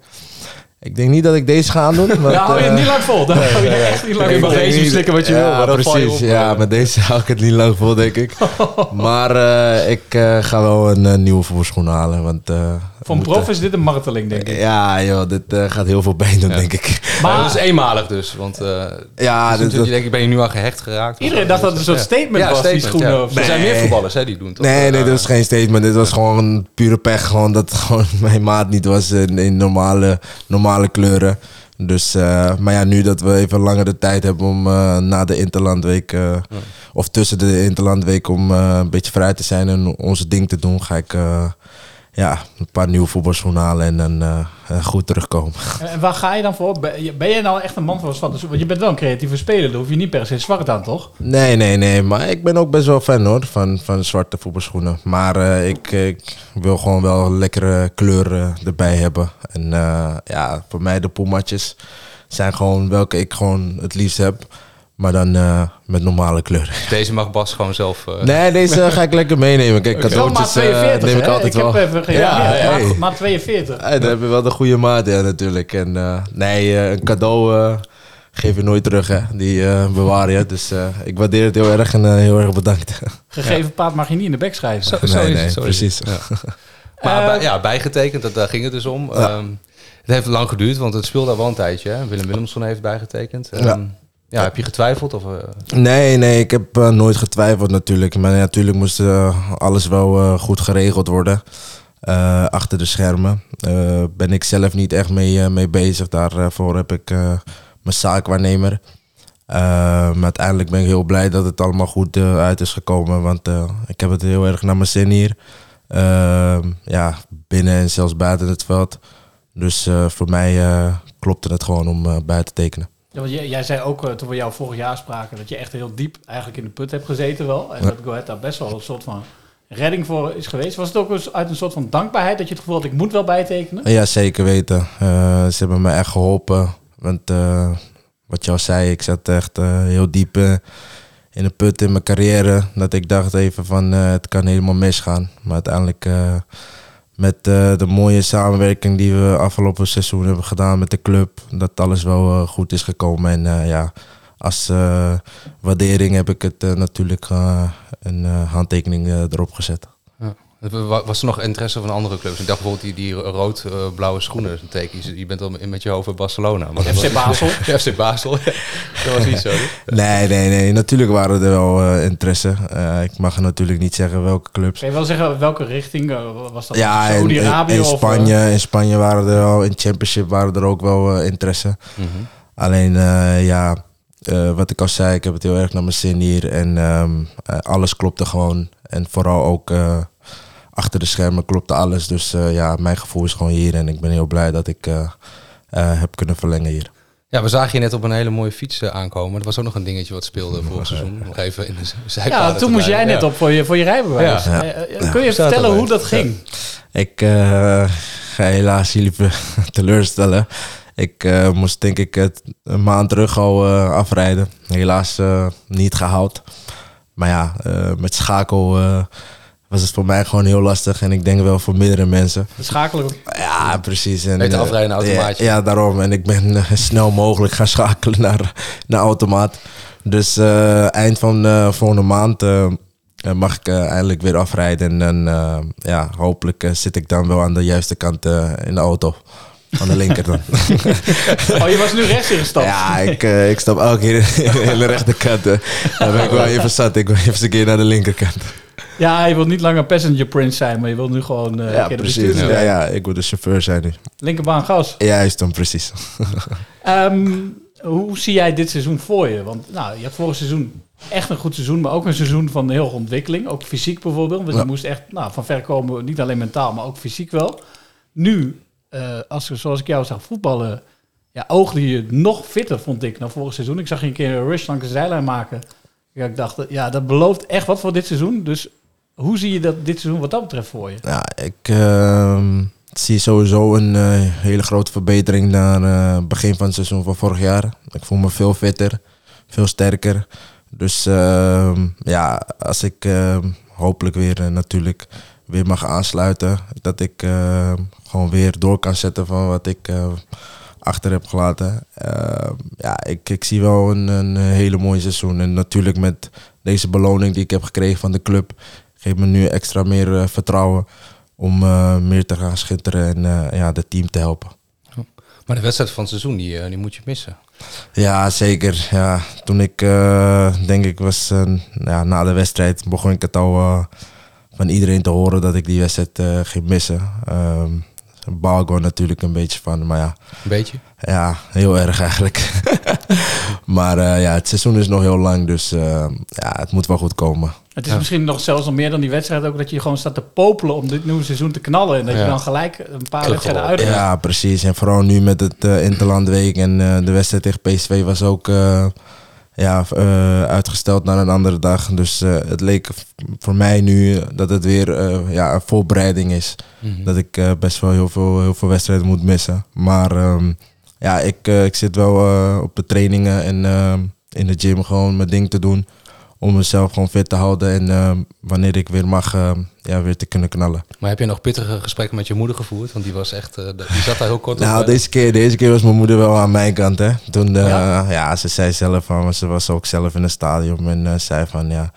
K: Ik denk niet dat ik deze ga doen. want,
C: Daar hou je het
K: eh,
C: niet lang vol. Daar hou je echt niet lang
D: Je
C: vol.
D: mag eens slikken wat je wil, maar dan je
K: precies.
D: op,
K: Ja, met deze hou ik het niet lang vol, denk ik. maar eh, ik eh, ga wel een nieuwe voetbalschoen halen. Want, eh,
C: Voor een prof is dit een marteling, denk ik.
K: Ja, joh, dit eh, gaat heel veel pijn doen, denk ik.
D: Maar
C: Maar
D: dat is eenmalig dus, want eh
K: Ja,
D: dus
K: dit-
D: natuurlijk,
K: dat-
D: je denkt, ik ben je nu aan gehecht geraakt.
C: Iedereen dacht dat het een soort statement was, die schoenen
D: ja. Er zijn meer voetballers hè, die doen toch?
K: Nee, nee, dat was geen statement. Dit was gewoon een pure pech. Gewoon dat gewoon mijn maat niet was in, in normale, normale kleuren. Dus, eh, maar ja, nu dat we even langer de tijd hebben om eh, na de Interlandweek, eh, of tussen de Interlandweek, om een beetje vrij te zijn en onze ding te doen, ga ik ja, een paar nieuwe voetbalschoenen halen en dan eh, eh, goed terugkomen.
C: En waar ga je dan voor? Ben je- jij nou echt een man van zwart? Want je bent wel een creatieve speler. Daar hoef je niet per se zwart aan, toch?
K: Nee, nee, nee. Maar ik ben ook best wel fan hoor, van, van zwarte voetbalschoenen. Maar eh, ik, ik wil gewoon wel lekkere kleuren erbij hebben. En eh, ja, voor mij de Puma's zijn gewoon welke ik gewoon het liefst heb. Maar dan eh, met normale kleuren.
D: Deze mag Bas gewoon zelf... eh,
K: Nee, deze ga ik lekker meenemen. Kijk, cadeautjes eh,
C: 42,
K: neem ik altijd
C: ik
K: wel.
C: heb even
K: ja,
C: ja,
K: hey.
C: maat, maat 42.
K: Hey, dan heb je wel de goede maat, ja, natuurlijk. En eh, nee, een cadeau geef je nooit terug, hè. Die eh, bewaar je. Dus eh, ik waardeer het heel erg en heel erg bedankt.
C: Gegeven paard mag je niet in de bek schrijven.
D: Zo, zo
K: Nee,
D: is
K: nee,
D: het, zo is
K: precies.
D: het. Ja. Maar bij- ja, bijgetekend, dat, daar ging het dus om.
K: Ja.
D: Ehm, het heeft lang geduurd, want het speelde al wel een tijdje. Hè? Willem Willemsson heeft bijgetekend. Ehm,
K: Ja.
D: Ja. heb je getwijfeld? Of, eh,
K: Nee, nee, ik heb eh, nooit getwijfeld natuurlijk. Maar natuurlijk moest eh, alles wel goed geregeld worden. achter de schermen. Ben ik zelf niet echt mee, mee bezig. Daarvoor heb ik mijn zaakwaarnemer. Maar uiteindelijk ben ik heel blij dat het allemaal goed uit is gekomen. Want ik heb het heel erg naar mijn zin hier. Ja, binnen en zelfs buiten het veld. Dus voor mij klopte het gewoon om bij te tekenen.
C: Ja, want jij, jij zei ook eh, toen we jou vorig jaar spraken dat je echt heel diep eigenlijk in de put hebt gezeten wel. En
K: Ja.
C: dat Go Ahead daar best wel een soort van redding voor is geweest. Was het ook eens uit een soort van dankbaarheid dat je het gevoel had ik moet wel bijtekenen?
K: Ja, zeker weten. Eh, ze hebben me echt geholpen. Want eh, wat je al zei, ik zat echt heel diep in een put in mijn carrière. Dat ik dacht even van het kan helemaal misgaan. Maar uiteindelijk met eh, de mooie samenwerking die we afgelopen seizoen hebben gedaan met de club. Dat alles wel eh, goed is gekomen. En eh, ja, als waardering heb ik het natuurlijk een handtekening erop gezet.
D: Was er nog interesse van andere clubs? Ik dacht bijvoorbeeld die, die rood-blauwe schoenen, is een teken. Je- bent al met je hoofd bij Barcelona. Maar
C: FC Basel.
D: FC Basel. Dat was niet zo.
K: Nee, nee, nee. Natuurlijk waren er wel eh, interesse. Eh, ik mag natuurlijk niet zeggen welke clubs.
C: Kun je wel zeggen welke richting? eh, was dat
K: Ja, in, in
C: of... eh,
K: Spanje, in Spanje waren er al, in Championship waren er ook wel eh, interesse.
D: Mhm.
K: Alleen, eh, ja, eh, wat ik al zei, ik heb het heel erg naar mijn zin hier. En ehm, eh, alles klopte gewoon. En vooral ook eh, achter de schermen klopte alles. Dus eh, ja, mijn gevoel is gewoon hier. En ik ben heel blij dat ik eh, eh, heb kunnen verlengen hier.
D: Ja, we zagen je net op een hele mooie fiets aankomen. Er was ook nog een dingetje wat speelde vorig seizoen. Nog even in de
C: ja, toen moest jij net
D: Ja.
C: op voor je, voor je rijbewijs.
D: Ja.
K: Ja.
C: Kun je vertellen hoe dat ging?
K: Ik eh, ga helaas jullie teleurstellen. Ik eh, moest denk ik het een maand terug al afrijden. Helaas eh, niet gehaald. Maar ja, eh, met schakel eh, was het voor mij gewoon heel lastig. En ik denk wel voor meerdere mensen.
C: De schakelen.
K: Ja, precies. En,
D: Beter
K: eh,
D: afrijden automaatje.
K: Ja, ja, daarom. En ik ben eh, snel mogelijk gaan schakelen naar, naar automaat. Dus eh, eind van eh, volgende maand mag ik eindelijk weer afrijden. En ja, hopelijk zit ik dan wel aan de juiste kant eh, in de auto. Aan de linker dan.
C: Oh, je was nu rechts ingestapt.
K: ja, ik, ik stap elke keer in de rechterkant. eh. Dan ben ik wel even zat. Ik wil even een keer naar de linkerkant.
C: Ja, je wilt niet langer passenger prince zijn, maar je wilt nu gewoon een
K: ja, precies. Ja, ja, ik wil de chauffeur zijn nu.
C: Linkerbaan gas.
K: Juist dan, precies.
C: Ehm, hoe zie jij dit seizoen voor je? Want nou, je had vorig seizoen echt een goed seizoen, maar ook een seizoen van heel veel ontwikkeling. Ook fysiek bijvoorbeeld. Want
K: Ja.
C: je moest echt nou, van ver komen, niet alleen mentaal, maar ook fysiek wel. Nu, eh, als, zoals ik jou zag voetballen, ja, oogde je nog fitter, vond ik, dan vorig seizoen. Ik zag je een keer een rush langs de zijlijn maken. Ja, ik dacht, ja, dat belooft echt wat voor dit seizoen. Dus hoe zie je dat dit seizoen wat dat betreft voor je?
K: Ja, ik ehm, zie sowieso een eh, hele grote verbetering naar eh, het begin van het seizoen van vorig jaar. Ik voel me veel fitter, veel sterker. Dus ehm, ja, als ik ehm, hopelijk weer eh, natuurlijk weer mag aansluiten, dat ik gewoon weer door kan zetten van wat ik eh, achter heb gelaten. Ja, ik, ik zie wel een, een hele mooie seizoen. En natuurlijk met deze beloning die ik heb gekregen van de club, geeft me nu extra meer eh, vertrouwen om eh, meer te gaan schitteren en eh, ja, het team te helpen.
D: Maar de wedstrijd van het seizoen, die, die moet je missen.
K: Ja, zeker. Ja, toen ik, eh, denk ik, was ja, na de wedstrijd begon ik het al van iedereen te horen dat ik die wedstrijd ging missen. Baal ik er natuurlijk een beetje van, maar ja.
D: Een beetje?
K: Ja, heel erg eigenlijk. maar ja, het seizoen is nog heel lang, dus ja, het moet wel goed komen.
C: Het is misschien nog zelfs nog meer dan die wedstrijd ook dat je gewoon staat te popelen om dit nieuwe seizoen te knallen. En dat je dan gelijk een paar wedstrijden uit
K: Ja, precies. En vooral nu met het eh, Interlandweek en eh, de wedstrijd tegen PSV was ook eh, ja, eh, uitgesteld naar een andere dag. Dus eh, het leek voor mij nu dat het weer eh, ja, een voorbereiding is.
D: Mhm.
K: Dat ik eh, best wel heel veel, heel veel wedstrijden moet missen. Maar ehm, ja, ik, ik zit wel eh, op de trainingen en ehm, in de gym gewoon mijn ding te doen. Om mezelf gewoon fit te houden en ehm, wanneer ik weer mag, ehm, ja, weer te kunnen knallen.
D: Maar heb je nog pittige gesprekken met je moeder gevoerd? Want die was echt, eh, die zat daar heel kort
K: Nou,
D: op.
K: deze keer, deze keer was mijn moeder wel aan mijn kant. Hè. Toen, eh, ja? ze zei zelf van, ze was ook zelf in het stadion en eh, zei van, ja,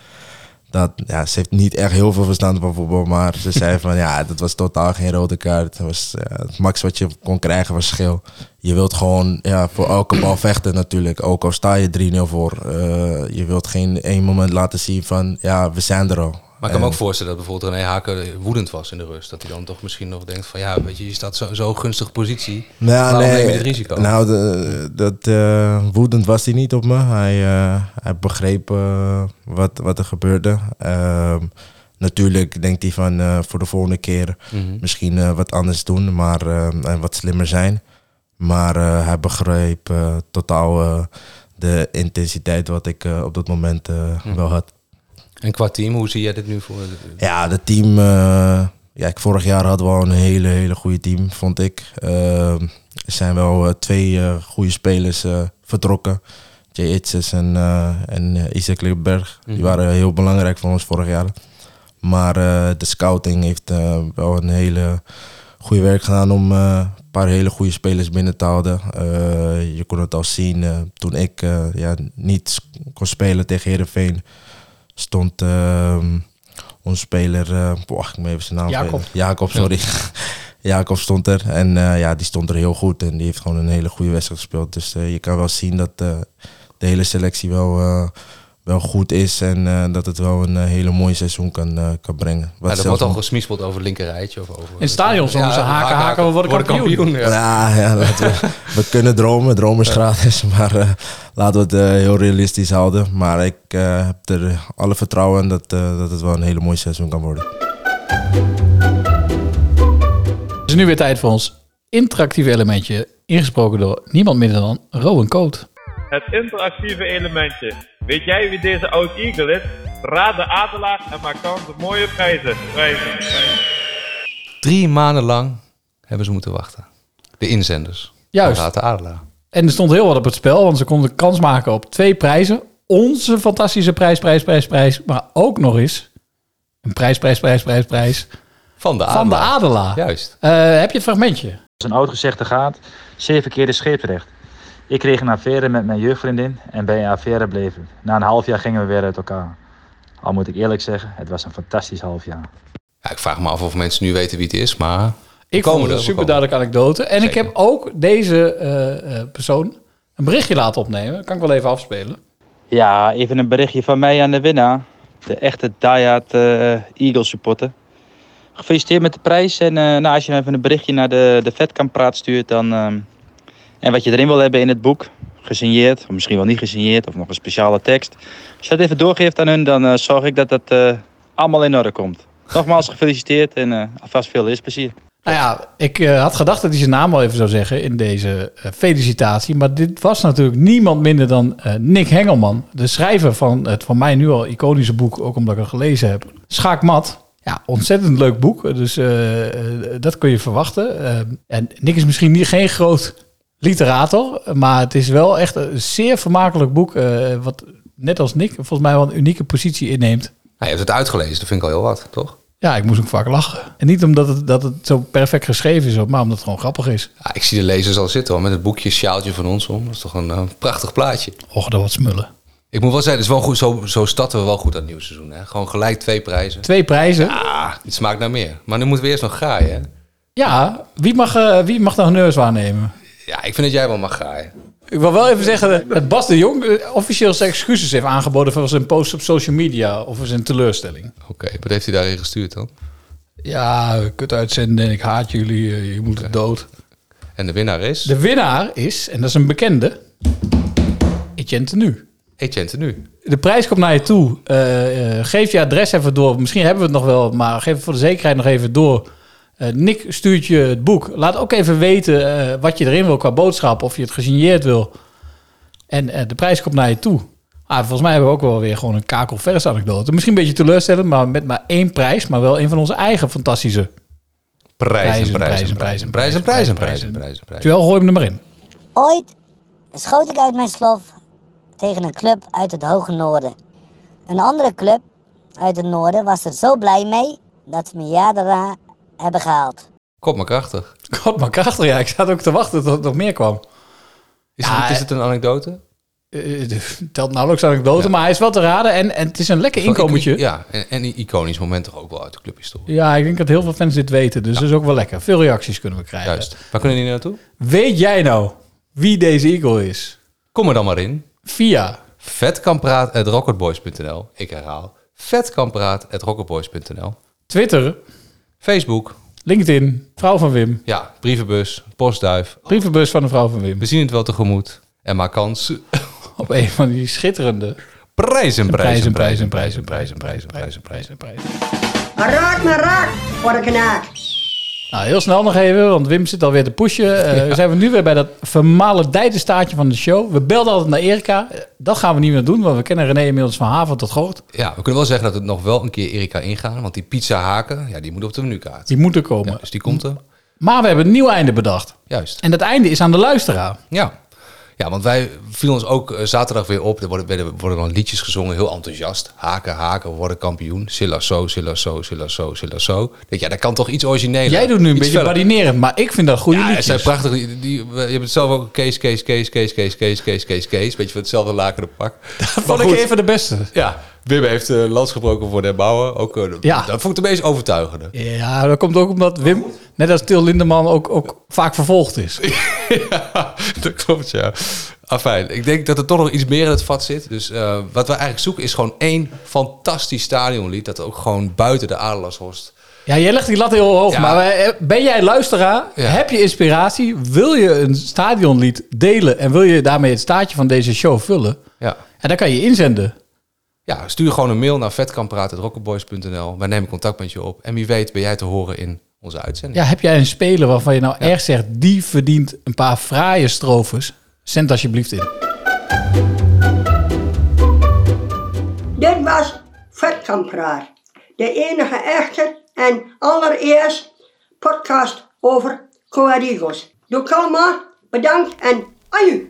K: dat, ja, ze heeft niet echt heel veel verstand van voetbal, maar ze zei van, ja, dat was totaal geen rode kaart. Het was het max wat je kon krijgen was schil. Je wilt gewoon ja, voor elke bal vechten natuurlijk, ook al sta je 3-0 voor. Eh, je wilt geen één moment laten zien van, ja, we zijn er al.
D: Maar ik kan me ook voorstellen dat bijvoorbeeld René Haken woedend was in de rust. Dat hij dan toch misschien nog denkt van ja, weet je, je staat zo, zo gunstig positie.
K: Ja,
D: Waarom
K: nee,
D: neem je het risico?
K: Nou, de- dat, eh, woedend was hij niet op me. Hij, hij begreep eh, wat, wat er gebeurde. Ehm, natuurlijk denkt hij van voor de volgende keer
D: Mhm.
K: misschien wat anders doen, maar en wat slimmer zijn. Maar hij begreep totaal de intensiteit wat ik op dat moment
D: Mhm.
K: wel had.
D: En qua team, hoe zie jij dit nu voor?
K: Ja, het team. eh, ja, ik, vorig jaar hadden we al een hele, hele goede team, vond ik. Eh, er zijn wel eh, twee eh, goede spelers vertrokken. Jay Itzes en, en Isaac Leerberg.
D: Mhm.
K: Die waren heel belangrijk voor ons vorig jaar. Maar de scouting heeft wel een hele goede werk gedaan om een paar hele goede spelers binnen te houden. Je kon het al zien toen ik ja, niet kon spelen tegen Heerenveen. Stond ehm onze speler, eh boah, ik moet even zijn naam
C: Jacob.
K: Jacob, sorry. Jacob stond er en eh, ja, die stond er heel goed en die heeft gewoon een hele goede wedstrijd gespeeld. Dus eh, je kan wel zien dat eh, de hele selectie wel, eh, wel goed is en eh, dat het wel een eh, hele mooie seizoen kan, eh, kan brengen. Wat
D: Ja, er wordt al gesmispeld over het linkerrijtje of over...
C: In stadions zongen ze haken, haken, we worden kampioen.
D: ja.
K: Ja, ja laten we, we kunnen dromen. Dromen is gratis. Maar eh, laten we het heel realistisch houden. Maar ik eh, heb er alle vertrouwen in dat, eh, dat het wel een hele mooie seizoen kan worden.
C: Het is nu weer tijd voor ons interactieve elementje, ingesproken door niemand minder dan Rowan Coat.
L: Het interactieve elementje. Weet jij wie deze oud Eagle is? Raad de adelaar en maak kans op mooie prijzen. Prijzen. prijzen.
D: Drie maanden lang hebben ze moeten wachten. De inzenders.
C: Juist.
D: Raad de Adelaar.
C: En er stond heel wat op het spel, want ze konden kans maken op twee prijzen. Onze fantastische prijs, prijs, prijs, prijs. Maar ook nog eens een prijs, prijs, prijs, prijs, prijs.
D: Van de
C: Van de
D: Adelaar. Juist.
C: Eh, heb je het fragmentje?
M: Als een oud gezegde gaat, zeven keer de scheepsrecht. Ik kreeg een affaire met mijn jeugdvriendin en bij een affaire bleef het. Na een half jaar gingen we weer uit elkaar. Al moet ik eerlijk zeggen, het was een fantastisch half jaar.
D: Ja, ik vraag me af of mensen nu weten wie het is, maar...
C: Ik vond het
D: er,
C: een super duidelijke anekdote. En ik heb ook deze eh, eh, persoon een berichtje laten opnemen. Dat kan ik wel even afspelen.
M: Ja, even een berichtje van mij aan de winnaar. De echte diehard eh Eagles supporter. Gefeliciteerd met de prijs. En eh, nou, als je even een berichtje naar de, de Vetkampraat stuurt, dan... en wat je erin wil hebben in het boek, gesigneerd, of misschien wel niet gesigneerd, of nog een speciale tekst. Als je dat even doorgeeft aan hun, dan eh, zorg ik dat dat eh, allemaal in orde komt. Nogmaals gefeliciteerd en eh, alvast veel leesplezier.
C: Nou ja, ik had gedacht dat hij zijn naam wel even zou zeggen in deze felicitatie. Maar dit was natuurlijk niemand minder dan Nick Hengelman. De schrijver van het voor mij nu al iconische boek, ook omdat ik het gelezen heb. Schaakmat. Ja, ontzettend leuk boek. Dus dat kun je verwachten. En Nick is misschien niet, geen groot literator. Maar het is wel echt een zeer vermakelijk boek. eh, wat net als Nick volgens mij wel een unieke positie inneemt.
D: Nou, je hebt het uitgelezen, dat vind ik al heel wat, toch?
C: Ja, ik moest ook vaak lachen. En niet omdat het, dat het zo perfect geschreven is, maar omdat het gewoon grappig is.
D: Ja, ik zie de lezers al zitten hoor, met het boekje sjaaltje van ons om. Dat is toch een eh, prachtig plaatje.
C: Och, dat wat smullen.
D: Ik moet wel zeggen, het is wel goed, zo, zo starten we wel goed aan het nieuwe seizoen. Hè? Gewoon gelijk twee prijzen.
C: Twee prijzen.
D: Ja, het smaakt naar meer. Maar nu moeten we eerst nog graaien. Hè?
C: Ja, wie mag, eh, wie mag de honneurs waarnemen?
D: Ja, ik vind dat jij wel mag graaien.
C: Ik wil wel even zeggen dat Bas de Jong eh, officieel zijn excuses heeft aangeboden voor zijn post op social media over zijn teleurstelling.
D: Oké, wat heeft hij daarin gestuurd dan?
C: Ja, kut uitzenden, ik haat jullie, eh, je moet dood.
D: En de winnaar is?
C: De winnaar is, en dat is een bekende, Etienne Tenu.
D: Etienne Tenu.
C: De prijs komt naar je toe. Eh, geef je adres even door. Misschien hebben we het nog wel, maar geef voor de zekerheid nog even door. Uh, Nick stuurt je het boek. Laat ook even weten wat je erin wil qua boodschap. Of je het gesigneerd wil. En de prijs komt naar je toe. Ah, volgens mij hebben we ook wel weer gewoon een kakelvers anekdote. Misschien een beetje teleurstellend, maar met maar één prijs. Maar wel een van onze eigen fantastische
D: prijzen. Prijzen,
C: prijzen,
D: prijzen. Prijzen, prijzen, prijzen. prijzen,
C: Terwijl, gooi hem er maar in.
N: Ooit schoot ik uit mijn slof tegen een club uit het Hoge Noorden. Een andere club uit het Noorden was er zo blij mee dat ze me jaren hebben gehaald.
D: Kop maar krachtig.
C: God, maar krachtig. Ja, ik zat ook te wachten tot er nog meer kwam.
D: Is,
C: Ja,
D: het, is het een anekdote?
C: Eh, het telt nauwelijks anekdote, maar hij is wel te raden. En, en het is een lekker inkomertje.
D: Ja, en, en een iconisch moment toch ook wel uit de clubhistorie.
C: Ja, ik denk dat heel veel fans dit weten. Dus dat is ook wel lekker. Veel reacties kunnen we krijgen.
D: Juist. Waar kunnen die naartoe?
C: Weet jij nou wie deze Eagle is?
D: Kom er dan maar in.
C: Via
D: Vetkampraat.rocketboys.nl Ik herhaal. Vetkampraat.rocketboys.nl
C: Twitter,
D: Facebook.
C: LinkedIn, vrouw van Wim.
D: Ja, brievenbus, postduif.
C: Brievenbus van de vrouw van Wim.
D: We zien het wel tegemoet. En maak kans
C: Op een van die schitterende
D: prijzen, prijzen,
C: prijzen,
D: prijzen,
C: prijzen, prijzen, prijzen, prijzen, prijzen.
G: Raak me raak voor de knaak.
C: Nou, heel snel nog even, want Wim zit alweer te pushen. We zijn nu weer bij dat vermaledijde staartje van de show. We belden altijd naar Erika. Dat gaan we niet meer doen, want we kennen René inmiddels van Haven tot Goort.
D: Ja, we kunnen wel zeggen dat het nog wel een keer Erika ingaan. Want die pizza haken, ja, die moet op de menukaart.
C: Die moeten komen.
D: Ja, dus die komt er.
C: Maar we hebben een nieuw einde bedacht.
D: Juist.
C: En dat einde is aan de luisteraar.
D: Ja. Ja, want wij vielen ons ook eh, zaterdag weer op. Er worden, werden- worden dan liedjes gezongen, heel enthousiast. Haken, haken, we worden kampioen. Silla zo, silla zo, silla zo, silla zo. Denk ja, dat kan toch iets origineler.
C: Jij doet nu een beetje
D: feller.
C: badinerend, maar ik vind dat goede
D: Ja,
C: liedjes.
D: zijn prachtig. Die, die- je hebt het zelf ook. Kees, Kees, Kees, Kees, Kees, Kees, Kees, Kees, Kees. Beetje van hetzelfde lakende pak. Dat
C: vond ik even de beste.
D: Ja, Wim heeft uh, lans gebroken voor de bouwen. Ook, eh,
C: Ja.
D: Dat vond ik de meest overtuigende.
C: Ja, dat komt ook omdat Wim, net als Til Lindeman, ook, ook vaak vervolgd is.
D: dat klopt, ja. Afijn, ik denk dat er toch nog iets meer in het vat zit. Dus eh, wat we eigenlijk zoeken is gewoon één fantastisch stadionlied... dat ook gewoon buiten de Adelaarshorst...
C: Ja, jij legt die lat heel hoog.
D: Ja.
C: Maar ben jij luisteraar?
D: Ja.
C: Heb je inspiratie? Wil je een stadionlied delen en wil je daarmee het staartje van deze show vullen?
D: Ja.
C: En dan kan je inzenden.
D: Ja, stuur gewoon een mail naar vetkampraat.rocketboys.nl. Wij nemen contact met je op. En wie weet ben jij te horen in onze uitzending.
C: Ja, heb jij een speler waarvan je nou echt zegt... die verdient een paar fraaie strofes? Zend alsjeblieft in.
G: Dit was Vetkampraat. De enige echte en allereerst podcast over Coarigos. Doe kalma, bedankt en aju.